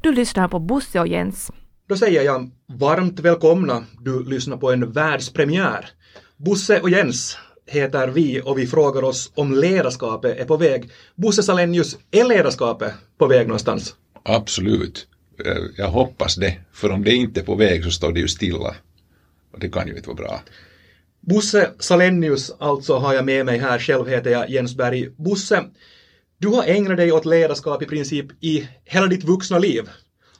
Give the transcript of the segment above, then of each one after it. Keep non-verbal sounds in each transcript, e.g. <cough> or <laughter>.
Du lyssnar på Bosse och Jens. Då säger jag varmt välkomna. Du lyssnar på en världspremiär. Bosse och Jens heter vi och vi frågar oss om ledarskapet är på väg. Bosse Salenius, är ledarskapet på väg någonstans? Absolut. Eh, Jag hoppas det. För om det inte är på väg så står det ju stilla. Och det kan ju inte vara bra. Bosse Salenius alltså har jag med mig här. Själv heter jag Jens Berg. Bosse, du har ägnat dig åt ledarskap i princip i hela ditt vuxna liv.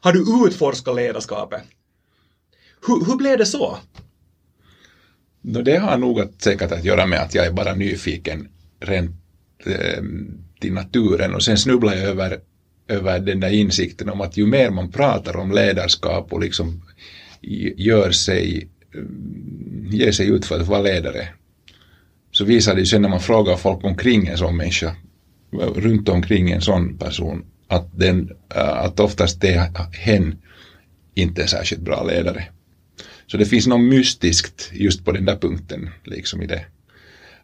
Har du utforskat ledarskapet? Hur, hur blev det så? Det har nog att, säkert att göra med att jag är bara nyfiken rent eh, till naturen och sen snubblar jag över, över den där insikten om att ju mer man pratar om ledarskap och liksom gör sig, ger sig ut för att vara ledare så visar det sig när man frågar folk omkring en sån människa, runt omkring en sån person, att, den, eh, att oftast är hen inte är särskilt bra ledare. Så det finns något mystiskt just på den där punkten, liksom i det.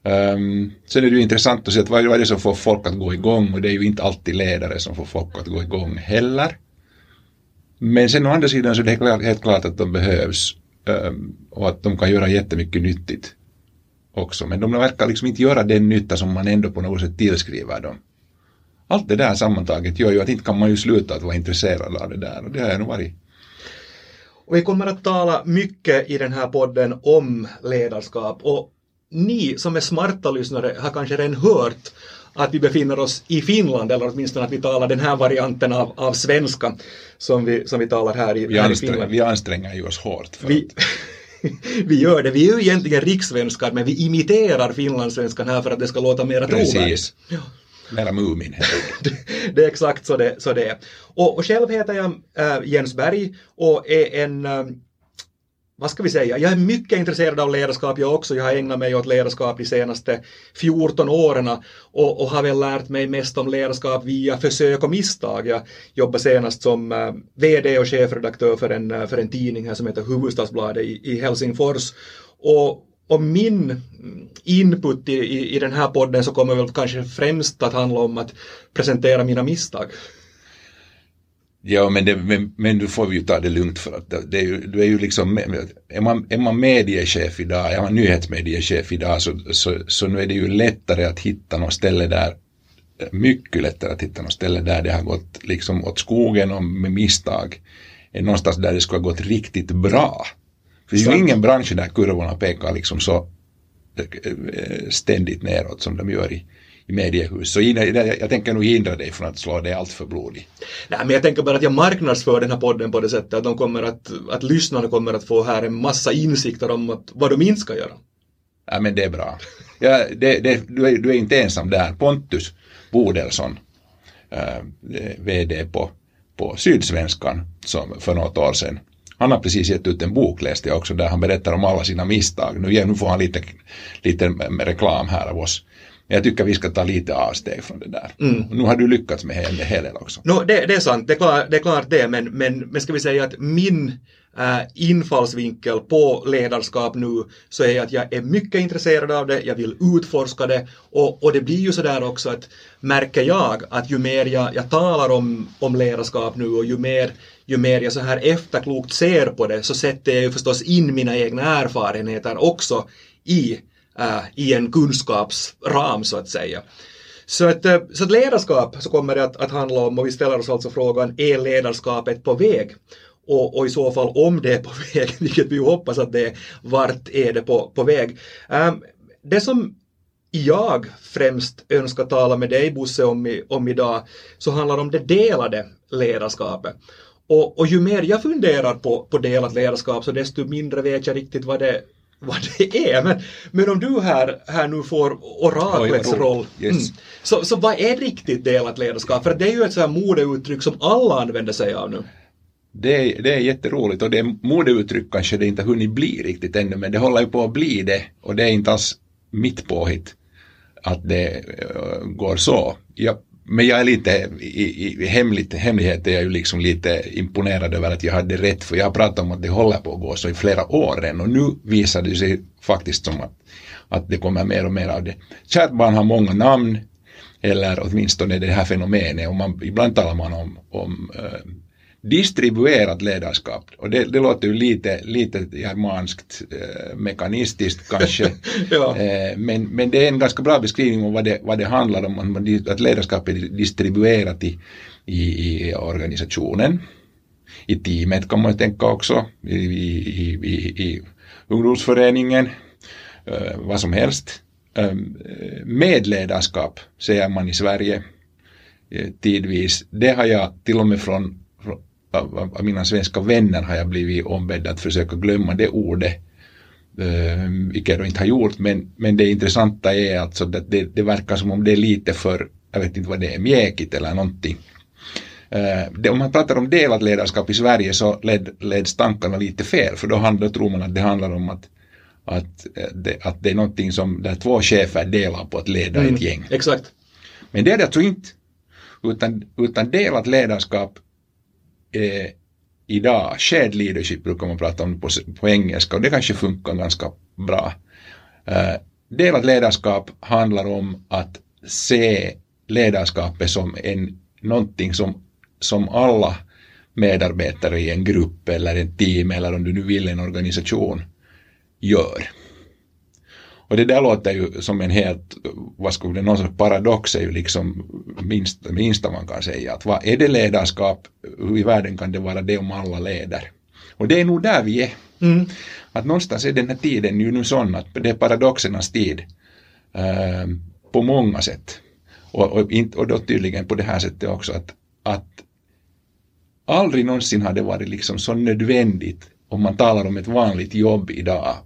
Um, sen är det ju intressant att se att vad är det som får folk att gå igång och det är ju inte alltid ledare som får folk att gå igång heller. Men sen å andra sidan så är det helt klart, helt klart att de behövs um, och att de kan göra jättemycket nyttigt också. Men de verkar liksom inte göra den nytta som man ändå på något sätt tillskriver dem. Allt det där sammantaget gör ju att inte kan man ju sluta att vara intresserad av det där och det har jag nog varit. Och vi kommer att tala mycket i den här podden om ledarskap och ni som är smarta lyssnare har kanske redan hört att vi befinner oss i Finland eller åtminstone att vi talar den här varianten av, av svenska som vi, som vi talar här i, Vi, här i Finland. vi anstränger ju oss hårt för Vi, <laughs> vi gör det, vi är ju egentligen rikssvenskar men vi imiterar finlandssvenskan här för att det ska låta mera trovärdigt. Precis. Mera Mumin helt enkelt. <laughs> det är exakt så det, så det är. Och, och själv heter jag äh, Jens Berg och är en, äh, vad ska vi säga, jag är mycket intresserad av ledarskap jag också. Jag har ägnat mig åt ledarskap de senaste 14 åren och, och har väl lärt mig mest om ledarskap via försök och misstag. Jag jobbade senast som eh, äh, VD och chefredaktör för en, eh, för en tidning här som heter Hufvudstadsbladet i, i Helsingfors. Och, och min mm, input i, i, i den här podden så kommer väl kanske främst att handla om att presentera mina misstag. Ja, men, det, men, men du får ju ta det lugnt för att det, det är ju, du är ju liksom, är man, är man mediechef idag, är man nyhetsmediechef idag så, så, så nu är det ju lättare att hitta något ställe där, mycket lättare att hitta något ställe där det har gått liksom åt skogen och med misstag, än någonstans där det skulle ha gått riktigt bra. För det är ju ingen bransch där kurvorna pekar liksom så ständigt neråt som de gör i, i mediehus. Så jag, tänker nog hindra dig från att slå dig allt för blodig. Nej, men jag tänker bara att jag marknadsför den här podden på det sättet att de kommer att, att lyssnarna kommer att få här en massa insikter om att, vad de inte ska göra. Ja, men det är bra. Ja, det, det, du, är, du är inte ensam där. Pontus Bodelsson, äh, VD på, på Sydsvenskan som för något år sedan. Han har precis gett ut en bok, läste jag också, där han berättar om alla sina misstag. Nu, nu får han lite, lite reklam här av oss. Men jag tycker vi ska ta lite avsteg från det där. Mm. Nu har du lyckats med en hel del också. No, det, det är sant, det är, klart, det är klart det, men, men, men ska vi säga att min äh, infallsvinkel på ledarskap nu så är att jag är mycket intresserad av det, jag vill utforska det och, och det blir ju sådär också att märker jag att ju mer jag, jag talar om, om ledarskap nu och ju mer, ju mer jag så här efterklokt ser på det så sätter jag ju förstås in mina egna erfarenheter också i, äh, i en kunskapsram så att säga. Så att, äh, så att ledarskap så kommer det att, att handla om och vi ställer oss alltså frågan är ledarskapet på väg? Och, och i så fall om det är på <laughs> väg, vilket vi hoppas att det är, vart är det på, på väg? Um, det som jag främst önskar tala med dig Bosse om, i, om idag så handlar om det delade ledarskapet. Och, och ju mer jag funderar på, på delat ledarskap så desto mindre vet jag riktigt vad det, vad det är. Men, men om du här, här nu får oraklets Oj, roll. Yes. Mm, så, så vad är riktigt delat ledarskap? För det är ju ett så här modeuttryck som alla använder sig av nu. Det är, det är jätteroligt och det modeuttryck kanske det inte har hunnit bli riktigt ännu men det håller ju på att bli det och det är inte alls mitt påhitt att det uh, går så. Jag, men jag är lite, i, i hemligt, hemlighet är jag ju liksom lite imponerad över att jag hade rätt för jag har pratat om att det håller på att gå så i flera år redan och nu visar det sig faktiskt som att, att det kommer mer och mer av det. Kärt barn har många namn eller åtminstone det här fenomenet. Och man, ibland talar man om, om uh, distribuerat ledarskap. Och det, det låter ju lite, lite germanskt, eh, mekanistiskt kanske. <laughs> ja. eh, men, men det är en ganska bra beskrivning om vad det, vad det handlar om, att ledarskap är distribuerat i, i, i organisationen. I teamet kan man tänka också, i, i, i, i ungdomsföreningen, eh, vad som helst. Eh, medledarskap säger man i Sverige eh, tidvis. Det har jag till och med från av, av mina svenska vänner har jag blivit ombedd att försöka glömma det ordet. Uh, vilket jag inte har gjort, men, men det intressanta är alltså att det, det verkar som om det är lite för, jag vet inte vad det är, mjäkigt eller någonting. Uh, det, om man pratar om delat ledarskap i Sverige så led, leds tankarna lite fel, för då, handlar, tror man att det handlar om att, att, det, att det är någonting som där två chefer delar på att leda mm, ett gäng. Exakt. Men det är det alltså inte. Utan, utan delat ledarskap eh, idag, shared leadership brukar man prata om på, på engelska och det kanske funkar ganska bra. Eh, delat ledarskap handlar om att se ledarskapet som en, någonting som, som alla medarbetare i en grupp eller ett team eller om du nu vill en organisation gör. Och det där låter ju som en helt, vad skulle det, någon sorts paradox är ju liksom minst, minsta man kan säga. Att vad är det ledarskap, hur i världen kan det vara det om alla leder? Och det är nog där vi är. Mm. Att någonstans är den här tiden ju nu sån att det är paradoxernas tid. Uh, på många sätt. Och, och, och då tydligen på det här sättet också att, att aldrig någonsin har det varit liksom så nödvändigt om man talar om ett vanligt jobb idag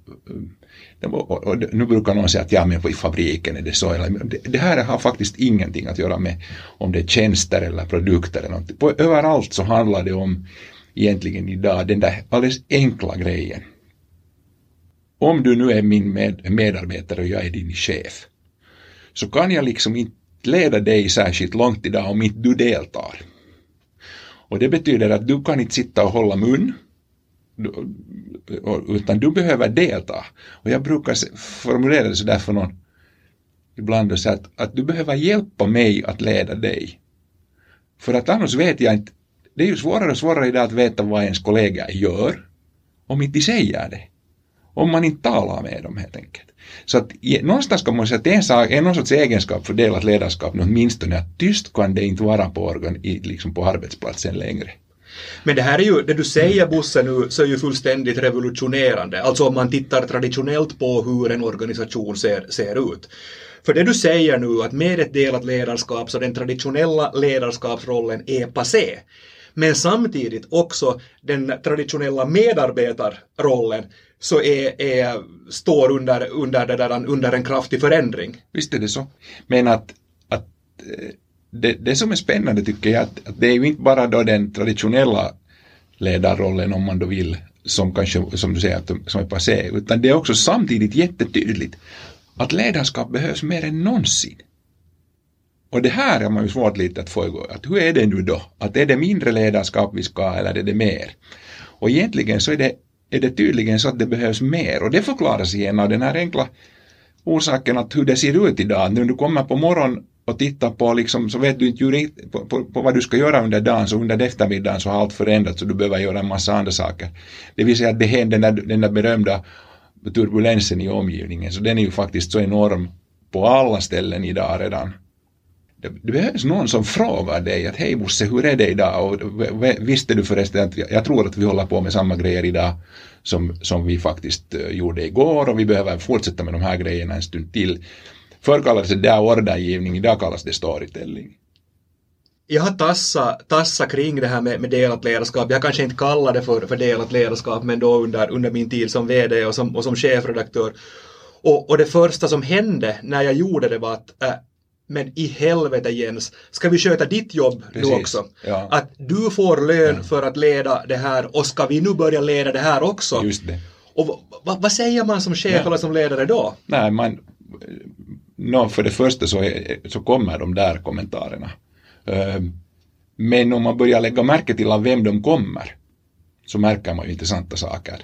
eh, och, nu brukar någon säga att ja, men i fabriken är det så. Det, det, här har faktiskt ingenting att göra med om det är tjänster eller produkter eller någonting. På, överallt så handlar det om egentligen idag den där alldeles enkla grejen. Om du nu är min med, medarbetare och jag är din chef så kan jag liksom inte leda dig särskilt långt idag om inte du deltar. Och det betyder att du kan inte sitta och hålla mun utan du behöver delta. Och jag brukar formulera det sådär för någon ibland och säga att, att du behöver hjälpa mig att leda dig. För att annars vet jag inte, det är ju svårare och svårare idag att veta vad ens kollegor gör om inte de säger det. Om man inte talar med dem helt enkelt. Så att någonstans kan man säga att en, sak, en någon sorts egenskap för delat ledarskap åtminstone att tyst kan det inte vara på, organ, liksom på arbetsplatsen längre. Men det här är ju, det du säger Bosse nu, så är ju fullständigt revolutionerande. Alltså om man tittar traditionellt på hur en organisation ser, ser ut. För det du säger nu att med ett delat ledarskap så den traditionella ledarskapsrollen är passé. Men samtidigt också den traditionella medarbetarrollen så är, är, står under, under, det där, under en kraftig förändring. Visst är det så. Men att, att eh, det, det som är spännande tycker jag att, att det är ju inte bara då den traditionella ledarrollen om man då vill som kanske, som du säger, som är passé, utan det är också samtidigt jättetydligt att ledarskap behövs mer än någonsin. Och det här har man ju svårt lite att få igång. Att hur är det nu då? Att är det mindre ledarskap vi ska ha eller är det mer? Och egentligen så är det, är det tydligen så att det behövs mer och det förklaras igen av den här enkla orsaken att hur det ser ut idag. När du kommer på morgonen och tittar på liksom, så vet du inte på, på, på, vad du ska göra under dagen, så under eftermiddagen så har allt förändrats och du behöver göra en massa andra saker. Det vill säga att det händer den där, den där berömda turbulensen i omgivningen, så den är ju faktiskt så enorm på alla ställen idag redan. Det, det behövs någon som frågar dig att hej Bosse, hur är det idag? Och visste du förresten att jag tror att vi håller på med samma grejer idag som, som vi faktiskt eh, gjorde igår och vi behöver fortsätta med de här grejerna en stund till. Förr kallades det där ordergivning, idag kallas det storytelling. Jag har tassat tassa kring det här med, med delat ledarskap. Jag kanske inte kallar det för, för delat ledarskap, men då under, under min tid som VD och som, och som chefredaktör. Och, och det första som hände när jag gjorde det var att äh, men i helvete Jens, ska vi sköta ditt jobb Precis, nu också? Ja. Att du får lön ja. för att leda det här och ska vi nu börja leda det här också? Just det. Och vad säger man som chef ja. eller som ledare då? Nej, man, no, för det första så, är, så kommer de där kommentarerna. Ehm, men om man börjar lägga märke till av vem de kommer så märker man ju intressanta saker.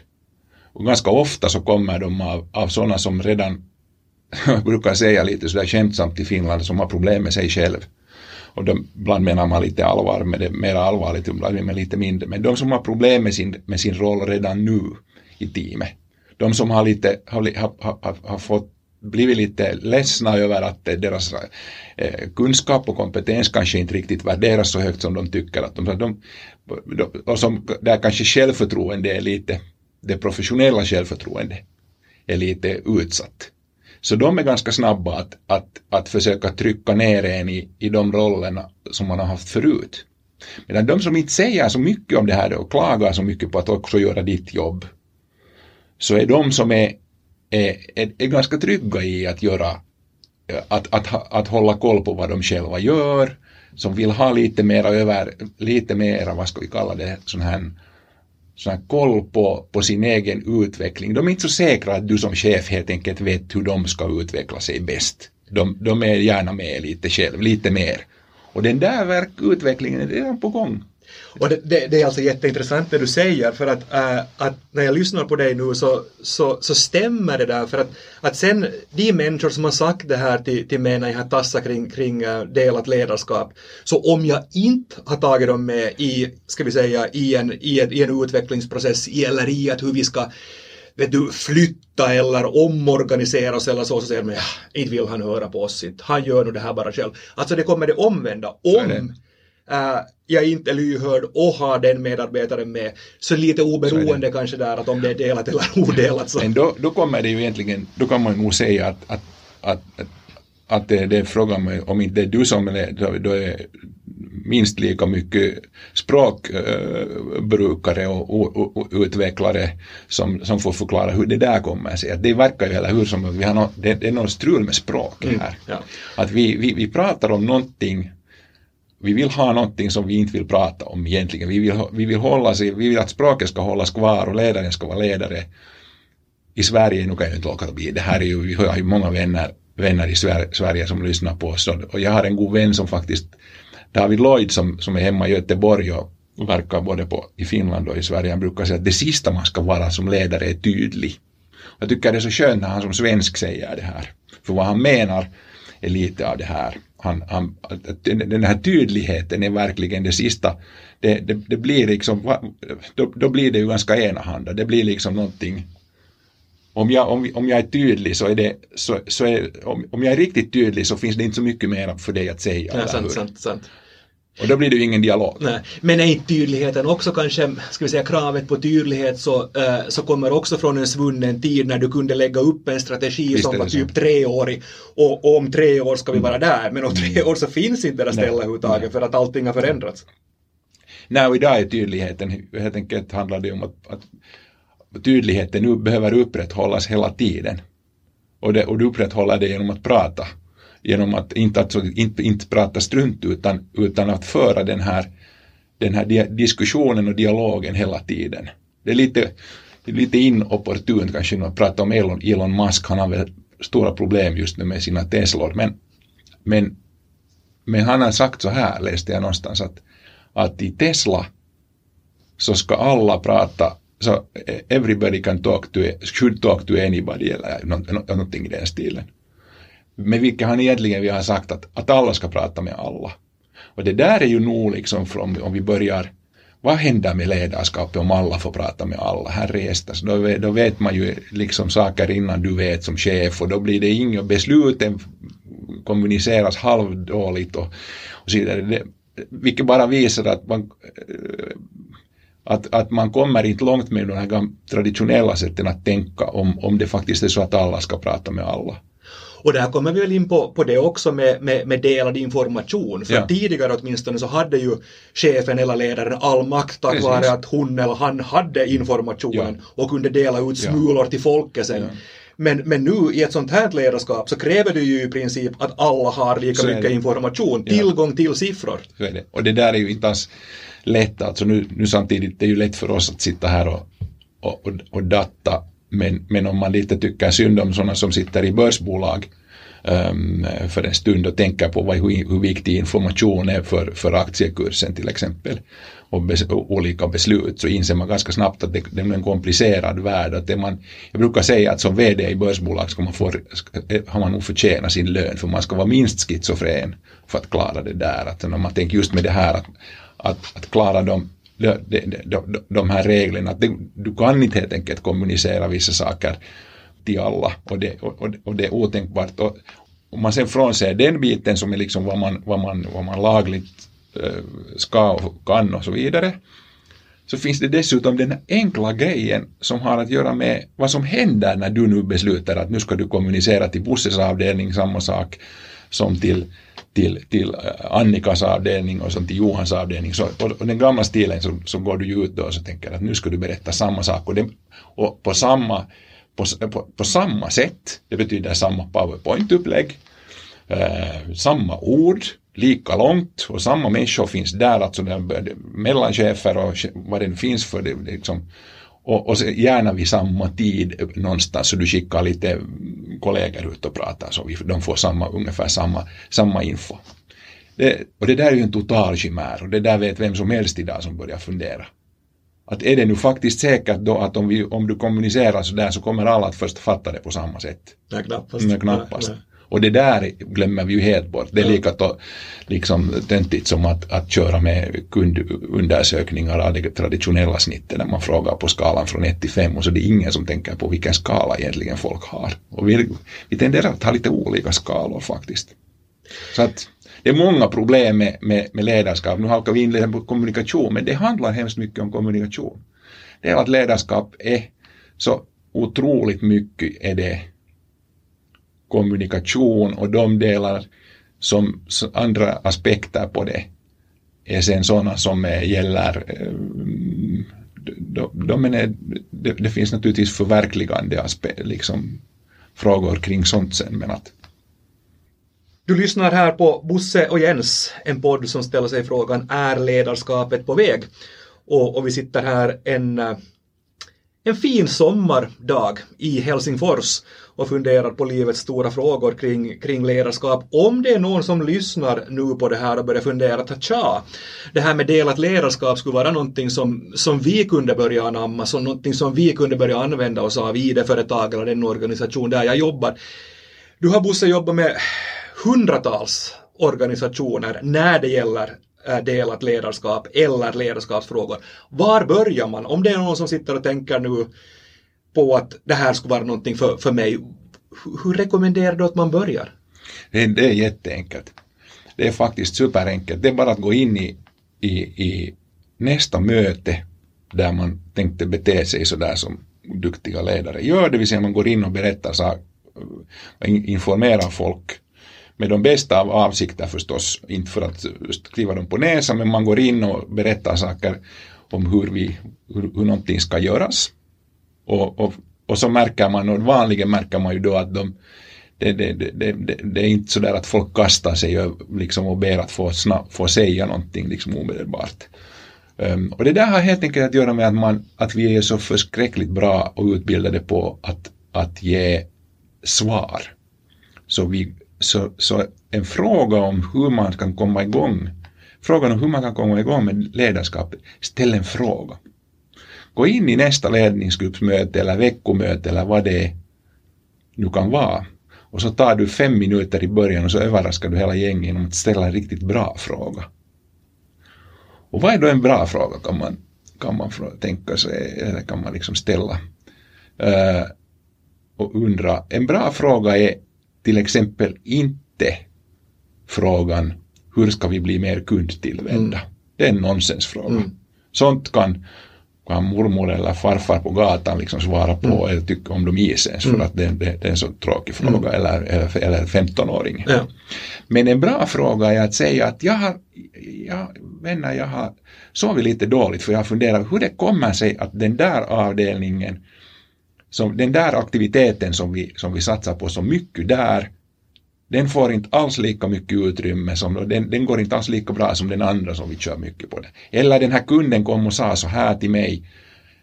Och ganska ofta så kommer de av, av sådana som redan, <laughs> jag brukar säga lite sådär skämtsamt i Finland, som har problem med sig själv. Och de, ibland menar man lite allvar med det, mer allvarligt, ibland med lite mindre. Men de som har problem med sin, med sin roll redan nu i teamet, de som har, lite, har, har, har, har fått blivit lite ledsna över att eh, deras eh, kunskap och kompetens kanske inte riktigt värderas så högt som de tycker att de, de, de och som, där kanske självförtroende är lite, det professionella självförtroende är lite utsatt. Så de är ganska snabba att, att, att försöka trycka ner en i, i de rollerna som man har haft förut. Medan de som inte säger så mycket om det här och klagar så mycket på att också göra ditt jobb, så är de som är, är, är, är ganska trygga i att göra, eh, att, att, att hålla koll på vad de själva gör, som vill ha lite mera över, lite mera, vad ska vi kalla det, sån här sån här koll på, på sin egen utveckling. De är inte så säkra att du som chef helt enkelt vet hur de ska utveckla sig bäst. De, de är gärna med lite själv, lite mer. Och den där verk, utvecklingen är redan på gång. Och det, det, det, är alltså jätteintressant det du säger för att, äh, att när jag lyssnar på dig nu så, så, så stämmer det där för att, att sen de människor som har sagt det här till, till mig när jag har tassat kring, kring äh, delat ledarskap så om jag inte har tagit dem med i, ska vi säga, i en, i, en, i en utvecklingsprocess i, eller i att hur vi ska vet du, flytta eller omorganisera oss eller så, så säger de ja, inte vill han höra på oss, inte. han gör nu det här bara själv. Alltså det kommer det omvända. Om Uh, jag är inte lyhörd och har den medarbetaren med. Så lite oberoende så kanske där att om det är delat eller <laughs> odelat. Så. Men då, då kommer det ju egentligen, då kan man nog säga att, att, att, att det, det är frågan om inte det är du som är, då, då är minst lika mycket språkbrukare och, och, och, utvecklare som, som får förklara hur det där kommer sig. Att det verkar ju, eller hur, som att vi har no, det, det är någon strul med språk här. Mm, ja. Att vi, vi, vi pratar om någonting vi vill ha någonting som vi inte vill prata om egentligen. Vi vill, vi vill, hålla sig, vi vill att språket ska hållas kvar och ledaren ska vara ledare. I Sverige, nu kan jag inte låta bli, det här är ju, vi har ju många vänner, vänner i Sverige som lyssnar på oss och jag har en god vän som faktiskt, David Lloyd som, som är hemma i Göteborg och verkar både på, i Finland och i Sverige, han brukar säga att det sista man ska vara som ledare är tydlig. Jag tycker det är så skönt när han som svensk säger det här. För vad han menar är lite av det här han, han, den här tydligheten är verkligen det sista. Det, det, det blir liksom, då, då, blir det ju ganska enahanda. Det blir liksom någonting om jag, om, om jag är tydlig så är det, så, så är, om, om jag är riktigt tydlig så finns det inte så mycket mer för dig att säga. Ja, sant, sant, sant. Och då blir det ju ingen dialog. Nej. Men är inte tydligheten också kanske, ska vi säga kravet på tydlighet så, äh, så kommer också från en svunnen tid när du kunde lägga upp en strategi Visst som var typ treårig och, och om tre år ska vi vara där men om tre mm. år så finns inte det stället överhuvudtaget för att allting har förändrats. Nej, och idag är tydligheten helt enkelt handlar det om att, att tydligheten nu behöver upprätthållas hela tiden. Och, det, och du upprätthåller det genom att prata genom att inte, alltså, inte, inte prata strunt utan, utan att föra den här, den här diskussionen och dialogen hela tiden. Det är lite, det är lite inopportunt kanske att prata om Elon, Elon Musk, han har väl stora problem just nu med sina Teslor, men, men, men han har sagt så här, läste jag någonstans, att, att i Tesla så ska alla prata så everybody can talk to, should talk to anybody eller någonting i den stilen med vilka han egentligen vi har sagt att, att alla ska prata med alla. Och det där är ju nog liksom från, om vi börjar vad händer med ledarskapet om alla får prata med alla? Herrejestas, då, då vet man ju liksom saker innan du vet som chef och då blir det inga besluten kommuniceras halvdåligt och, och så vidare. Det, vilket bara visar att man, eh, att, att man kommer inte långt med de här traditionella sätten att tänka om, om det faktiskt är så att alla ska prata med alla. Och där kommer vi väl in på, på det också med, med, med delad information. För ja. tidigare åtminstone så hade ju chefen eller ledaren all makt tack Precis. vare att hon eller han hade informationen ja. och kunde dela ut smulor ja. till folket sen. Men, men nu i ett sånt här ledarskap så kräver det ju i princip att alla har lika mycket information, tillgång till siffror. Så är det. Och det där är ju inte alls lätt, alltså nu, nu samtidigt, det är ju lätt för oss att sitta här och, och, och, och datta men, men om man lite tycker synd om sådana som sitter i börsbolag um, för en stund och tänker på vad, hur, hur viktig information är för, för aktiekursen till exempel och, bes, och olika beslut så inser man ganska snabbt att det, det är en komplicerad värld. Att det man, jag brukar säga att som VD i börsbolag ska man få, har man nog förtjäna sin lön för man ska vara minst schizofren för att klara det där. Att man tänker just med det här att, att, att klara de de, de, de, de här reglerna. Att det, du kan inte helt enkelt kommunicera vissa saker till alla och det, och, och det är otänkbart. Och, om man sen frånser den biten som är liksom vad man, vad man, vad man lagligt eh, ska och kan och så vidare så finns det dessutom den enkla grejen som har att göra med vad som händer när du nu beslutar att nu ska du kommunicera till Busses avdelning samma sak som till, till, till äh, Annikas avdelning och som till Johans avdelning. Så, och, och den gamla stilen så, så går du ju ut då och så tänker att nu ska du berätta samma sak och, det, och på, samma, på, på, på samma sätt. Det betyder samma powerpoint-upplägg, eh, samma ord, lika långt och samma människor finns där, alltså mellanchefer och vad det finns för det, liksom, och, och gärna vid samma tid någonstans så du skickar lite kollegor ut och pratar så vi, de får samma, ungefär samma, samma info. Det, och det där är ju en total chimär och det där vet vem som helst idag som börjar fundera. Att är det nu faktiskt säkert då att om, vi, om du kommunicerar så där så kommer alla att först fatta det på samma sätt? Nej, knappast. Nej, knappast. Nej, nej. Och det där glömmer vi ju helt bort. Det är lika to, liksom töntigt som att, att köra med kundundersökningar av det traditionella snittet när man frågar på skalan från 1 till 5 och så är det ingen som tänker på vilken skala egentligen folk har. Och vi, vi tenderar att ha lite olika skalor faktiskt. Så att det är många problem med, med, med ledarskap. Nu halkar vi in liksom på kommunikation, men det handlar hemskt mycket om kommunikation. Det är att ledarskap är så otroligt mycket är det kommunikation och de delar som andra aspekter på det är sen sådana som gäller eh, de, de är, det, det, finns naturligtvis förverkligande aspekt, liksom, frågor kring sånt sen men att du lyssnar här på Bosse och Jens, en podd som ställer sig frågan är ledarskapet på väg? Och, och vi sitter här en, eh, en fin sommardag i Helsingfors och funderar på livets stora frågor kring, kring ledarskap. Om det är någon som lyssnar nu på det här och börjar fundera att tja, det här med delat ledarskap skulle vara någonting som, som vi kunde börja anamma, som någonting som vi kunde börja använda oss av i det företag eller den organisation där jag jobbar. Du har Bosse jobbat med hundratals organisationer när det gäller Eh, delat ledarskap eller ledarskapsfrågor. Var börjar man? Om det är någon som sitter och tänker nu på att det här skulle vara någonting för, för mig. Hur rekommenderar du att man börjar? Det, det är jätteenkelt. Det är faktiskt superenkelt. Det är bara att gå in i, i, i nästa möte där man tänkte bete sig sådär som duktiga ledare gör, det vill säga man går in och berättar saker, eh, informerar folk med de bästa av avsikter förstås, inte för att skriva dem på näsan, men man går in och berättar saker om hur, vi, hur, hur någonting ska göras. Och, och, och så märker man, och vanligen märker man ju då att de, det, det, det, det, är inte så där att folk kastar sig liksom, och ber att få, snabb, få säga någonting liksom omedelbart. Um, och det där har helt enkelt att göra med att, man, att vi är så förskräckligt bra och utbildade på att, att ge svar. Så, vi, så, så en fråga om hur man kan komma igång, frågan om hur man kan komma igång med ledarskapet, ställ en fråga. Gå in i nästa ledningsgruppsmöte eller veckomöte eller vad det nu kan vara. Och så tar du fem minuter i början och så överraskar du hela gänget genom att ställa en riktigt bra fråga. Och vad är då en bra fråga kan man, kan man tänka sig, eller kan man liksom ställa uh, och undra. En bra fråga är till exempel inte frågan hur ska vi bli mer kundtillvända? Mm. Det är en nonsensfråga. Mm. Sånt kan kan mormor eller farfar på gatan liksom svara på mm. eller tycka om de is ens mm. för att det, det, det, är en så tråkig fråga mm. eller, eller, eller 15-åring. Ja. Men en bra fråga är att säga att jag har, jag, vänner, jag har sovit lite dåligt för jag har funderat hur det kommer sig att den där avdelningen, som, den där aktiviteten som vi, som vi satsar på så mycket där, den får inte alls lika mycket utrymme, som, den, den går inte alls lika bra som den andra som vi kör mycket på. det. Eller den här kunden kom och sa så här till mig,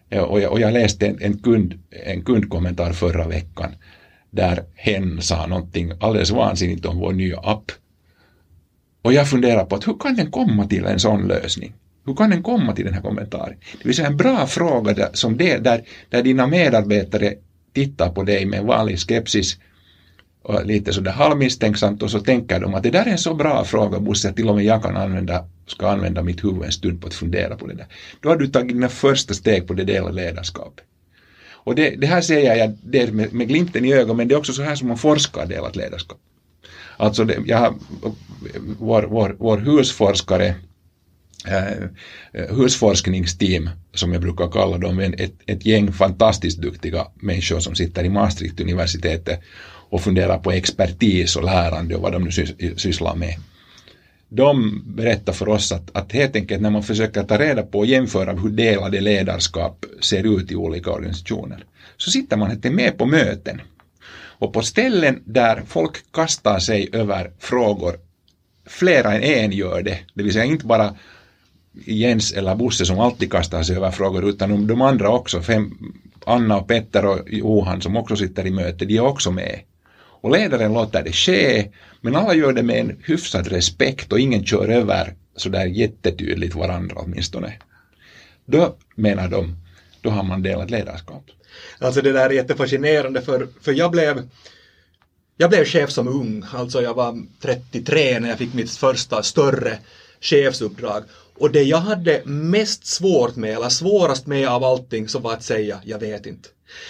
eh, och jag, och jag läste en, en, kund, en kundkommentar förra veckan, där hen sa någonting alldeles vansinnigt om vår nya app. Och jag funderar på att hur kan den komma till en sån lösning? Hur kan den komma till den här kommentaren? Det vill säga en bra fråga där, som det, där, där dina medarbetare tittar på dig med vanlig skepsis och lite sådär halvmisstänksamt och så tänker de att det där är en så bra fråga Bosse att till och med jag kan använda, ska använda mitt huvud en stund på att fundera på det där. Då har du tagit dina första steg på det delade ledarskapet. Och det, det här säger jag det med, med glimten i ögat men det är också så här som man forskar delat ledarskap. Alltså det, jag har, vår, vår, vår husforskare Äh, äh, husforskningsteam, som jag brukar kalla dem, ett, ett gäng fantastiskt duktiga människor som sitter i Maastricht-universitetet och funderar på expertis och lärande och vad de nu sysslar med. De berättar för oss att, att helt enkelt när man försöker ta reda på och jämföra hur delade ledarskap ser ut i olika organisationer så sitter man inte med på möten. Och på ställen där folk kastar sig över frågor, flera än en gör det, det vill säga inte bara Jens eller Bosse som alltid kastar sig över frågor utan de andra också, fem, Anna och Petter och Johan som också sitter i möte, de är också med. Och ledaren låter det ske, men alla gör det med en hyfsad respekt och ingen kör över sådär jättetydligt varandra åtminstone. Då menar de, då har man delat ledarskap. Alltså det där är jättefascinerande för, för jag blev jag blev chef som ung, alltså jag var 33 när jag fick mitt första större chefsuppdrag. Och det jag hade mest svårt med, eller svårast med av allting, så var att säga jag vet inte.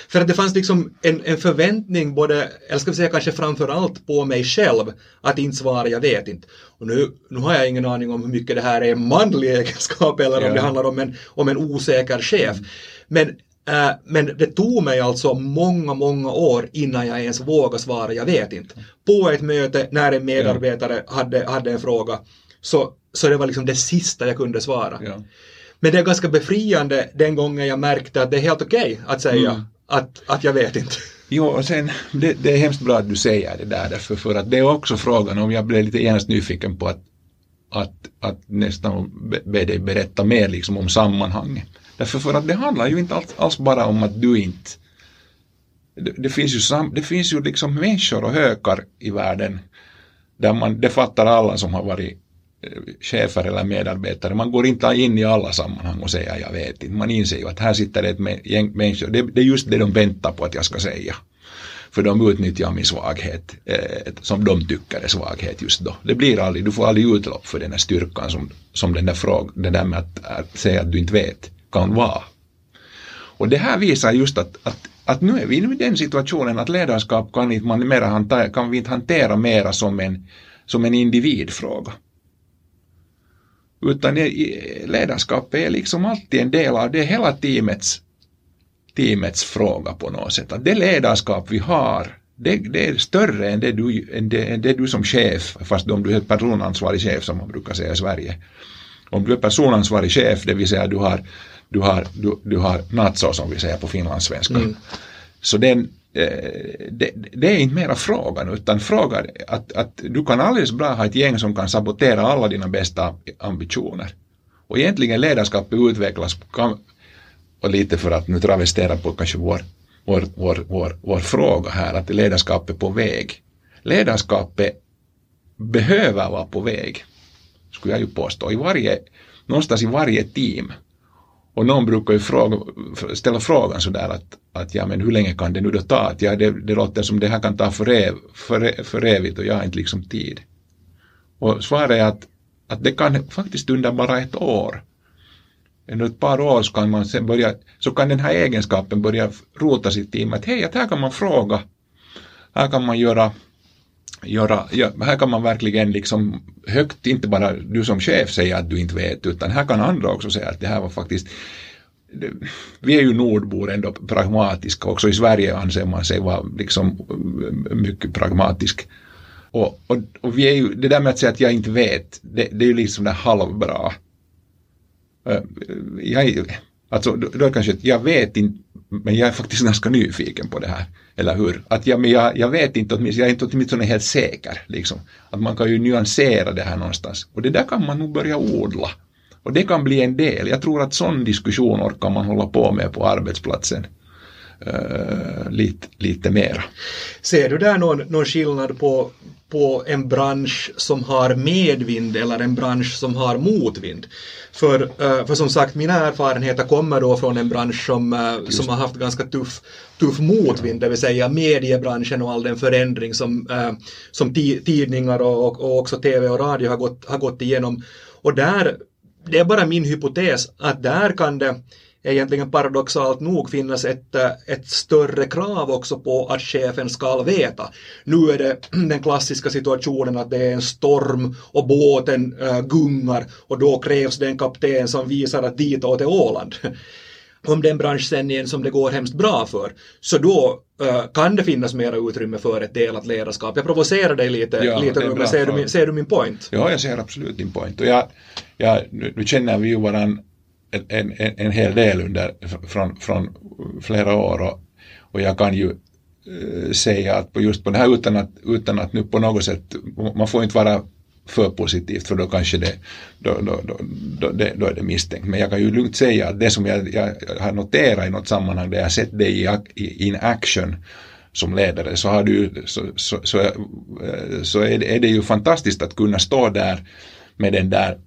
För att det fanns liksom en, en förväntning både, eller ska vi säga kanske framför allt på mig själv, att inte svara jag vet inte. Och nu, nu har jag ingen aning om hur mycket det här är en manlig egenskap eller ja. om det handlar om en, om en osäker chef. Mm. Men äh, men det tog mig alltså många, många år innan jag ens vågade svara jag vet inte. På ett möte när en medarbetare ja. hade, hade en fråga så, så det var liksom det sista jag kunde svara. Ja. Men det är ganska befriande den gången jag märkte att det är helt okej okay att säga mm. att, att jag vet inte. Jo, och sen, det, det, är hemskt bra att du säger det där, därför för att det är också frågan om jag blev lite genast nyfiken på att, att, att nästan be dig berätta mer liksom om sammanhanget. Därför för att det handlar ju inte alls, alls bara om att du inte det, det, finns ju sam, det finns ju liksom människor och hökar i världen där man, det fattar alla som har varit chefer eller medarbetare, man går inte in i alla sammanhang och säger jag vet inte. Man inser ju att här sitter det ett gäng människor, det, det är just det de väntar på att jag ska säga. För de utnyttjar min svaghet, eh, som de tycker är svaghet just då. Det blir aldrig, du får aldrig utlopp för den här styrkan som, som den där frågan, det där med att, att säga att du inte vet kan vara. Och det här visar just att, att, att nu är vi i den situationen att ledarskap kan, inte man mera kan vi inte hantera mera som en, som en individfråga. Utan ledarskapet är liksom alltid en del av det hela teamets, teamets fråga på något sätt. Att det ledarskap vi har, det, det är större än det, du, än, det, än det du som chef, fast om du är personansvarig chef som man brukar säga i Sverige. Om du är personansvarig chef, det vill säga du har, du har, du, du har nazo som vi säger på finlandssvenska. Mm. Så den, Eh, det, det, är inte mera frågan utan frågan att, att du kan alldeles bra ha ett gäng som kan sabotera alla dina bästa ambitioner. Och egentligen ledarskapet utvecklas kan, och lite för att nu travestera på kanske vår, vår, vår, vår, vår fråga här att ledarskapet är på väg. Ledarskapet behöver vara på väg, skulle jag ju påstå, i varje, någonstans i varje team och någon brukar ju fråga, ställa frågan sådär att, att ja men hur länge kan det nu då ta? Att ja, det, det låter som det här kan ta för, ev, för, för evigt och jag har inte liksom tid. Och svaret är att, att det kan faktiskt under bara ett år. Under ett par år så kan man sen börja, så kan den här egenskapen börja rota sitt team att hej, att här kan man fråga, här kan man göra göra, ja, här kan man verkligen liksom högt, inte bara du som chef säga att du inte vet, utan här kan andra också säga att det här var faktiskt vi är ju nordbor ändå pragmatiska, också i Sverige anser man sig vara liksom eh, mycket pragmatisk. Och, och, och vi är ju, det där med att säga att jag inte vet, det, det är ju liksom det halvbra. Eh, jag, alltså, då, då är det kanske att jag vet inte, men jag är faktiskt ganska nyfiken på det här. Eller hur? Att jag, men jag, jag vet inte, jag är inte åtminstone helt säker. Liksom. Att man kan ju nyansera det här någonstans. Och det där kan man nog börja odla. Och det kan bli en del. Jag tror att sån diskussion orkar man hålla på med på arbetsplatsen. uh, lite, lite mera. Ser du där någon, någon skillnad på, på en bransch som har medvind eller en bransch som har motvind? För, uh, för som sagt, mina erfarenheter kommer då från en bransch som, uh, som har haft ganska tuff, tuff motvind, det vill säga mediebranschen och all den förändring som, som tidningar och, och, och också tv och radio har gått, har gått igenom. Och där, det är bara min hypotes, att där kan det egentligen paradoxalt nog finnas ett, eh, ett större krav också på att chefen ska veta. Nu är det <clears throat> den klassiska situationen att det är en storm och båten äh, gungar och då krävs det en kapten som visar att ditåt är Åland. <laughs> Om den bransch sen igen som det går hemskt bra för, så då äh, kan det finnas mera utrymme för ett delat ledarskap. Jag provocerar dig lite, ja, lite nu, men ser du, min, ser du min point? Ja, jag ser absolut din point. Och jag, jag, nu, nu känner vi ju varandra en, en, en hel del under, från, från flera år och, och jag kan ju eh, säga att på just på det här utan att, utan att nu på något sätt, man får inte vara för positivt för då kanske det, då, då, då, då, då är det misstänkt. Men jag kan ju lugnt säga att det som jag, jag har noterat i något sammanhang där jag sett dig i, in action som ledare så, har du, så, så, så, eh, så är, det, är det ju fantastiskt att kunna stå där med den där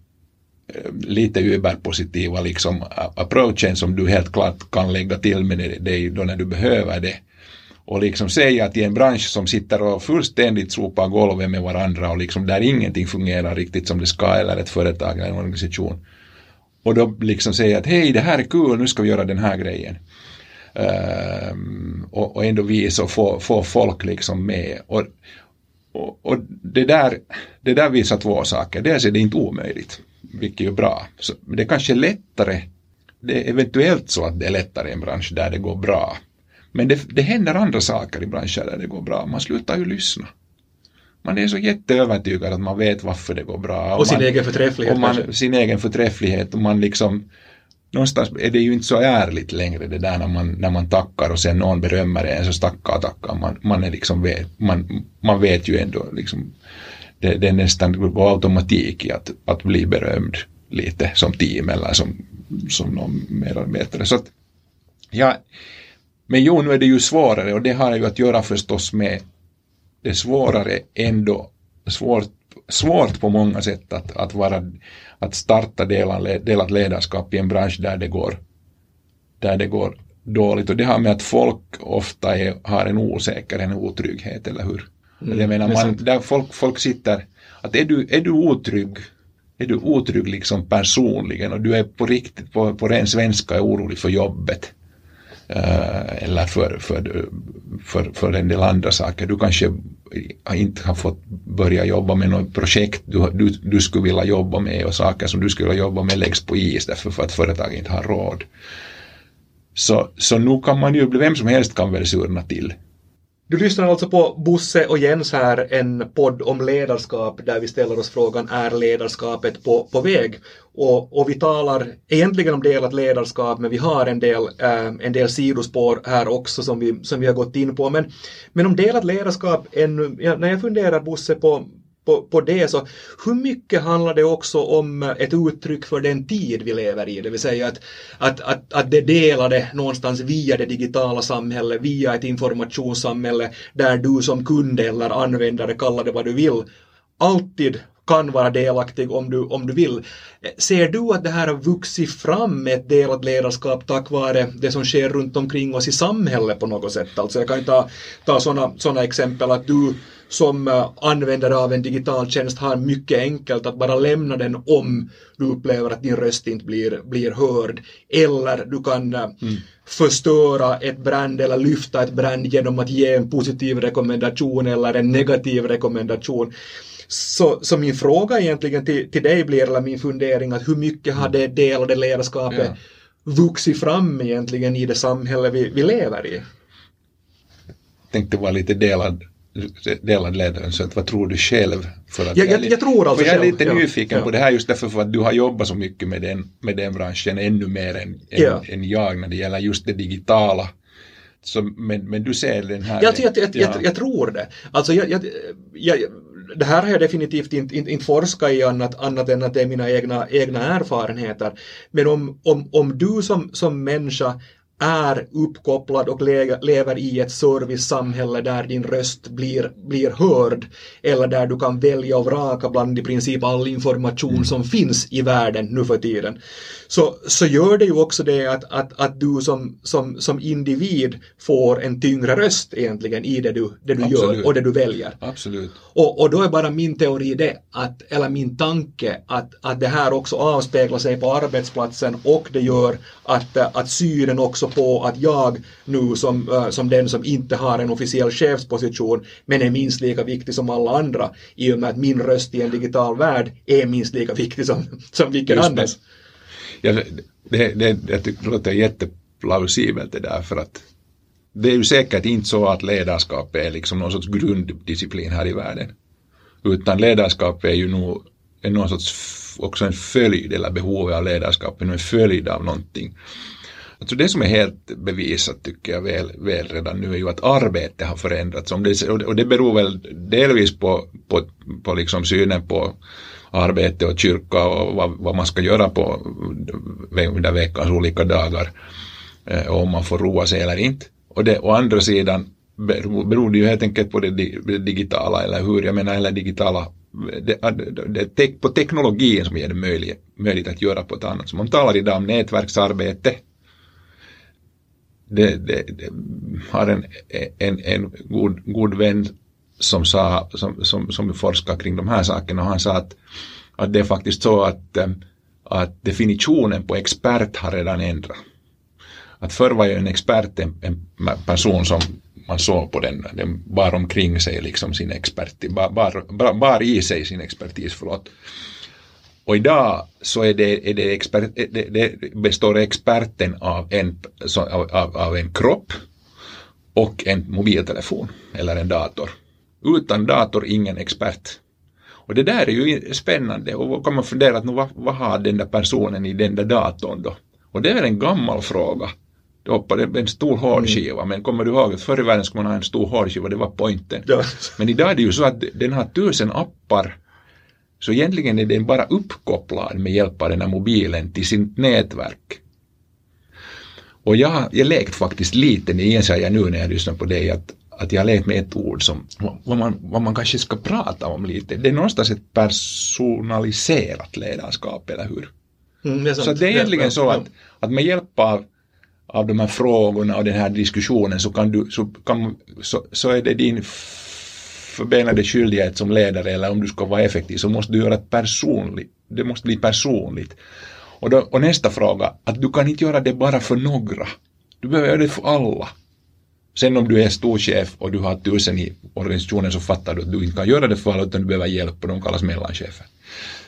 lite överpositiva liksom approachen som du helt klart kan lägga till med dig då när du behöver det. Och liksom säga att i en bransch som sitter och fullständigt sopar golvet med varandra och liksom där ingenting fungerar riktigt som det ska eller ett företag eller en organisation. Och då liksom säga att hej det här är kul, nu ska vi göra den här grejen. Um, och, och ändå visa och få, få folk liksom med. Och, och, och, det, där, det där visar två saker. Dels är det inte omöjligt vilket är bra. Så det är kanske lättare, det är eventuellt så att det är lättare i en bransch där det går bra. Men det, det händer andra saker i branscher där det går bra, man slutar ju lyssna. Man är så jätteövertygad att man vet varför det går bra. Och, och sin man, egen förträfflighet och man, Sin egen förträfflighet och man liksom någonstans är det ju inte så ärligt längre det där när man, när man tackar och sen någon berömmer en så tackar och tackar. Man, man, är liksom vet, man, man vet ju ändå liksom det, det är nästan går automatik i att, att bli berömd lite som team eller som, som någon medarbetare. Så att, ja, men jo, nu är det ju svårare och det har ju att göra förstås med det svårare ändå, svårt, svårt på många sätt att, att, vara, att starta delat ledarskap i en bransch där det går, där det går dåligt och det har med att folk ofta är, har en osäkerhet, en otrygghet, eller hur? Mm, jag menar, man, där folk, folk sitter, att är du, är du otrygg, är du otrygg liksom personligen? Och du är på riktigt, på, på ren svenska, är orolig för jobbet. Uh, eller för, för, för, för en del andra saker. Du kanske inte har fått börja jobba med något projekt du, du, du skulle vilja jobba med och saker som du skulle vilja jobba med läggs på is därför för att företaget inte har råd. Så, så nu kan man ju, vem som helst kan väl surna till du lyssnar alltså på Bosse och Jens här, en podd om ledarskap där vi ställer oss frågan är ledarskapet på, på väg? Och, och vi talar egentligen om delat ledarskap men vi har en del, äh, en del sidospår här också som vi, som vi har gått in på. Men, men om delat ledarskap, ännu, ja, när jag funderar Bosse på, på, på det. Så hur mycket handlar det också om eh, ett uttryck för den tid vi lever i, det vill säga att, att, att, att det delade någonstans via det digitala samhället, via ett informationssamhälle där du som kund eller användare, kallar det vad du vill, alltid kan vara delaktig om du, om du vill. Ser du att det här har vuxit fram med ett delat ledarskap tack vare det som sker runt omkring oss i samhället på något sätt? Alltså jag kan ta, ta sådana såna exempel att du som uh, användare av en digital tjänst har mycket enkelt att bara lämna den om du upplever att din röst inte blir, blir hörd. Eller du kan uh, mm. förstöra ett brand eller lyfta ett brand genom att ge en positiv rekommendation eller en negativ rekommendation. Så, så min fråga egentligen till, till dig blir, eller min fundering, att hur mycket har det delade ledarskapet ja. vuxit fram egentligen i det samhälle vi, vi lever i? Jag tänkte vara lite delad delad ledare, så att vad tror du själv? För att jag, jag, jag tror alltså Jag är lite själv. nyfiken ja. på det här just därför för att du har jobbat så mycket med den, med den branschen ännu mer än, ja. än, än jag när det gäller just det digitala. Så, men, men du ser den här... Jag, jag, jag, ja. jag, tror det. Alltså jag, det här har jag definitivt inte, inte, inte forskat i annat, annat än att det är mina egna, egna erfarenheter. Men om, om, om du som, som människa är uppkopplad och le lever i ett servicesamhälle där din röst blir, blir hörd eller där du kan välja och vraka bland i princip all information mm. som finns i världen nu för tiden. Så, så gör det ju också det att, att, att du som, som, som individ får en tyngre röst egentligen i det du, det du gör och det du väljer. Absolut. Och, och då är bara min teori det, att, eller min tanke, att, att det här också avspeglar sig på arbetsplatsen och det gör att, att synen också på att jag nu som, uh, som den som inte har en officiell chefsposition men är minst lika viktig som alla andra i och med att min röst i en digital värld är minst lika viktig som, som vilken annan. Ja, det, det, jag tycker det låter jätteplausibelt det där för att det är ju säkert inte så att ledarskap är liksom någon sorts grunddisciplin här i världen. Utan ledarskap är ju nog är någon sorts också en följd eller behovet av ledarskap är en följd av någonting. Alltså det som är helt bevisat tycker jag väl, väl redan nu är ju att arbetet har förändrats. Om det, och det beror väl delvis på, på, på liksom synen på arbete och kyrka och vad, vad man ska göra på under veckans olika dagar. Eh, och om man får roa sig eller inte. Och det, å andra sidan beror det ju helt enkelt på det, digitala eller hur, jag menar eller digitala det, det, det, på teknologin som ger det möjligt, möjligt att göra på ett annat sätt. Man talar idag om nätverksarbete. Det, det, det har en, en, en god, god vän som, sa, som, som, som forskar kring de här sakerna och han sa att, att det är faktiskt så att, eh, att definitionen på expert har redan ändrat. Att förr var ju en expert en, en person som man såg på den, den bar omkring sig liksom sin expertis, bar, bar, bar i sig sin expertis, förlåt. Och idag så är det, är det, expert, det, det består experten av en, av, av en kropp och en mobiltelefon eller en dator. Utan dator ingen expert. Och det där är ju spännande och då kan man fundera att nu, vad, vad har den där personen i den där datorn då? Och det är en gammal fråga. Då hoppade en stor hårdskiva, mm. men kommer du ihåg att förr i världen skulle man ha en stor hårdskiva, det var pointen. Ja. Men idag är det ju så att den har tusen appar så egentligen är den bara uppkopplad med hjälp av den här mobilen till sitt nätverk. Och jag, jag lekt faktiskt lite, det inser jag nu när jag lyssnar på dig, att, att jag har lekt med ett ord som vad man, vad man kanske ska prata om lite. Det är någonstans ett personaliserat ledarskap, eller hur? Mm, det så det är egentligen så att, att med hjälp av, av de här frågorna och den här diskussionen så, kan du, så, kan, så, så är det din förbenade skyldighet som ledare eller om du ska vara effektiv så måste du göra det personligt. Det måste bli personligt. Och, då, och nästa fråga, att du kan inte göra det bara för några. Du behöver göra det för alla. Sen om du är storchef och du har tusen i organisationen så fattar du att du inte kan göra det för alla utan du behöver hjälp och de kallas mellanchefer.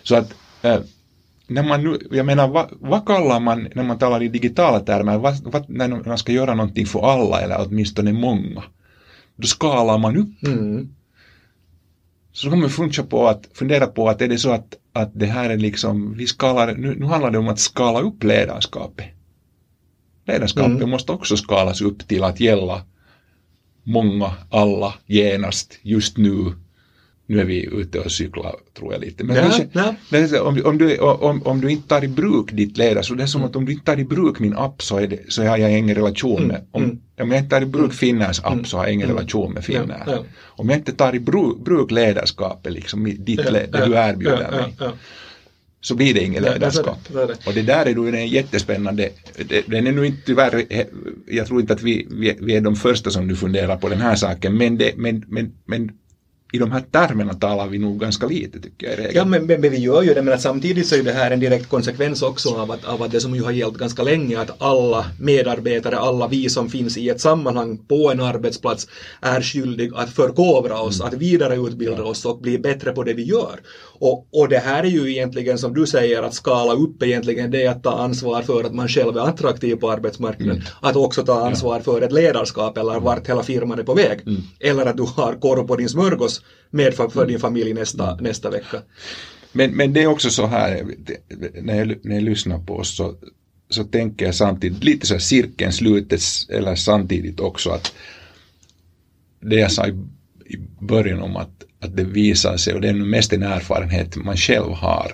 Så att äh, när man nu, jag menar vad, vad kallar man när man talar i digitala termer, vad, vad, när man ska göra någonting för alla eller åtminstone många? Då skalar man upp. Mm. Så kan man på att, fundera på att är det så att, att det här är liksom, vi skalar, nu, nu handlar det om att skala upp ledarskapet. Ledarskapet mm. måste också skalas upp till att gälla många, alla, genast, just nu. Nu är vi ute och cyklar, tror jag lite. Men ja, kanske, ja. om, om, du, om, om du inte tar i bruk ditt ledarskap, det är som mm. att om du inte tar i bruk min app så, är det, så har jag ingen relation med, mm. om, mm. om jag inte tar i bruk mm. Finners app så har jag ingen mm. relation med Finnair. Ja, om jag inte tar i bruk, bruk ledarskapet, liksom ditt, ja, det du erbjuder mig så blir det inget ledarskap. Det, det, det. Och det där är då en jättespännande, den är nu inte tyvärr, jag tror inte att vi, vi, vi, är de första som nu funderar på den här saken, men, det, men, men, men i de här termerna talar vi nog ganska lite tycker jag. Ja men, men, men, vi gör ju det men samtidigt så är det här en direkt konsekvens också av att, av att det som ju har gällt ganska länge att alla medarbetare, alla vi som finns i ett sammanhang på en arbetsplats är skyldiga att förkovra oss, mm. att vidareutbilda ja. oss och bli bättre på det vi gör. Och, och det här är ju egentligen som du säger att skala upp egentligen det är att ta ansvar för att man själv är attraktiv på arbetsmarknaden. Mm. Att också ta ansvar ja. för ett ledarskap eller vart hela firman är på väg. Mm. Eller att du har korv på din smörgås med för, din familj nästa, mm. nästa vecka. Men, men det är också så här, när jag, när jag lyssnar på oss så, så tänker jag samtidigt, lite så här cirkeln slutes, eller samtidigt också att det jag sa i, i början om att, att det visar sig, och det är mest en erfarenhet man själv har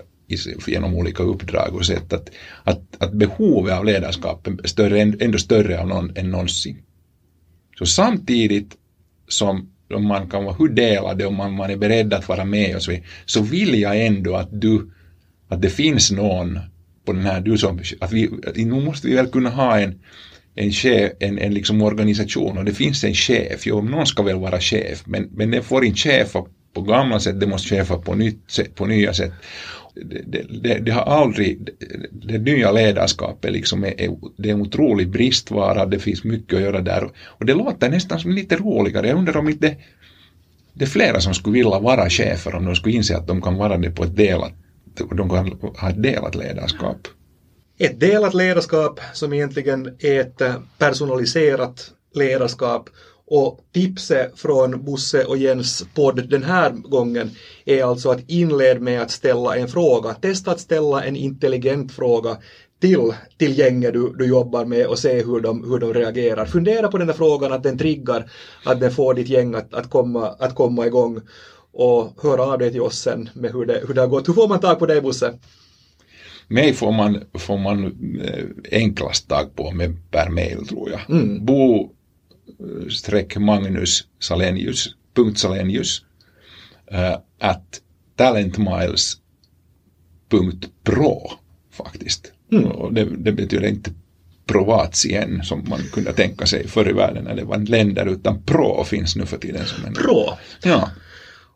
genom olika uppdrag och sett att, att, att behovet av ledarskap är större, ändå större någon, än någonsin. Så samtidigt som om man kan vara hur delad och man, man är beredd att vara med och så vidare, så vill jag ändå att du, att det finns någon på den här, du som, att vi, nu måste vi väl kunna ha en, en, chef, en, en liksom organisation. Och det finns en chef, jo någon ska väl vara chef, men, men den får inte chefa på gamla sätt, det måste chefa på, nytt, på nya sätt. Det, det, det, har aldrig, det, nya ledarskapet liksom är, det är en otrolig bristvara, det finns mycket att göra där och det låter nästan som lite roligare. Jag undrar om inte det är flera som skulle vilja vara chefer om de skulle inse att de kan vara det på ett delat, de kan ha ett delat ledarskap. Ett delat ledarskap som egentligen är ett personaliserat ledarskap och tipset från Bosse och Jens podd den här gången är alltså att inled med att ställa en fråga. Testa att ställa en intelligent fråga till, till gänget du, du jobbar med och se hur de, hur de reagerar. Fundera på den där frågan, att den triggar, att den får ditt gäng att, att, komma, att komma igång och höra av dig till oss sen med hur det, hur det har gått. Hur får man tag på dig Bosse? Mig får man, får man eh, enklast tag på med per mail tror jag. Mm. Bo Magnus Salenius, punkt Salenius, uh, at talentmiles.pro faktiskt. Mm. Och det, det, betyder inte Provatien som man kunde tänka sig förr i världen när det var länder utan Pro finns nu för tiden som en... Pro? Ja.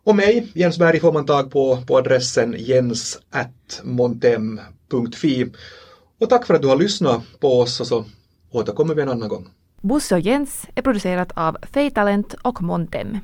Och mig, Jens Berg, får man tag på på adressen jens.montem.fi. Och tack för att du har lyssnat på oss och så återkommer vi en annan gång. Bosse och Jens är producerat av Feitalent och Montem.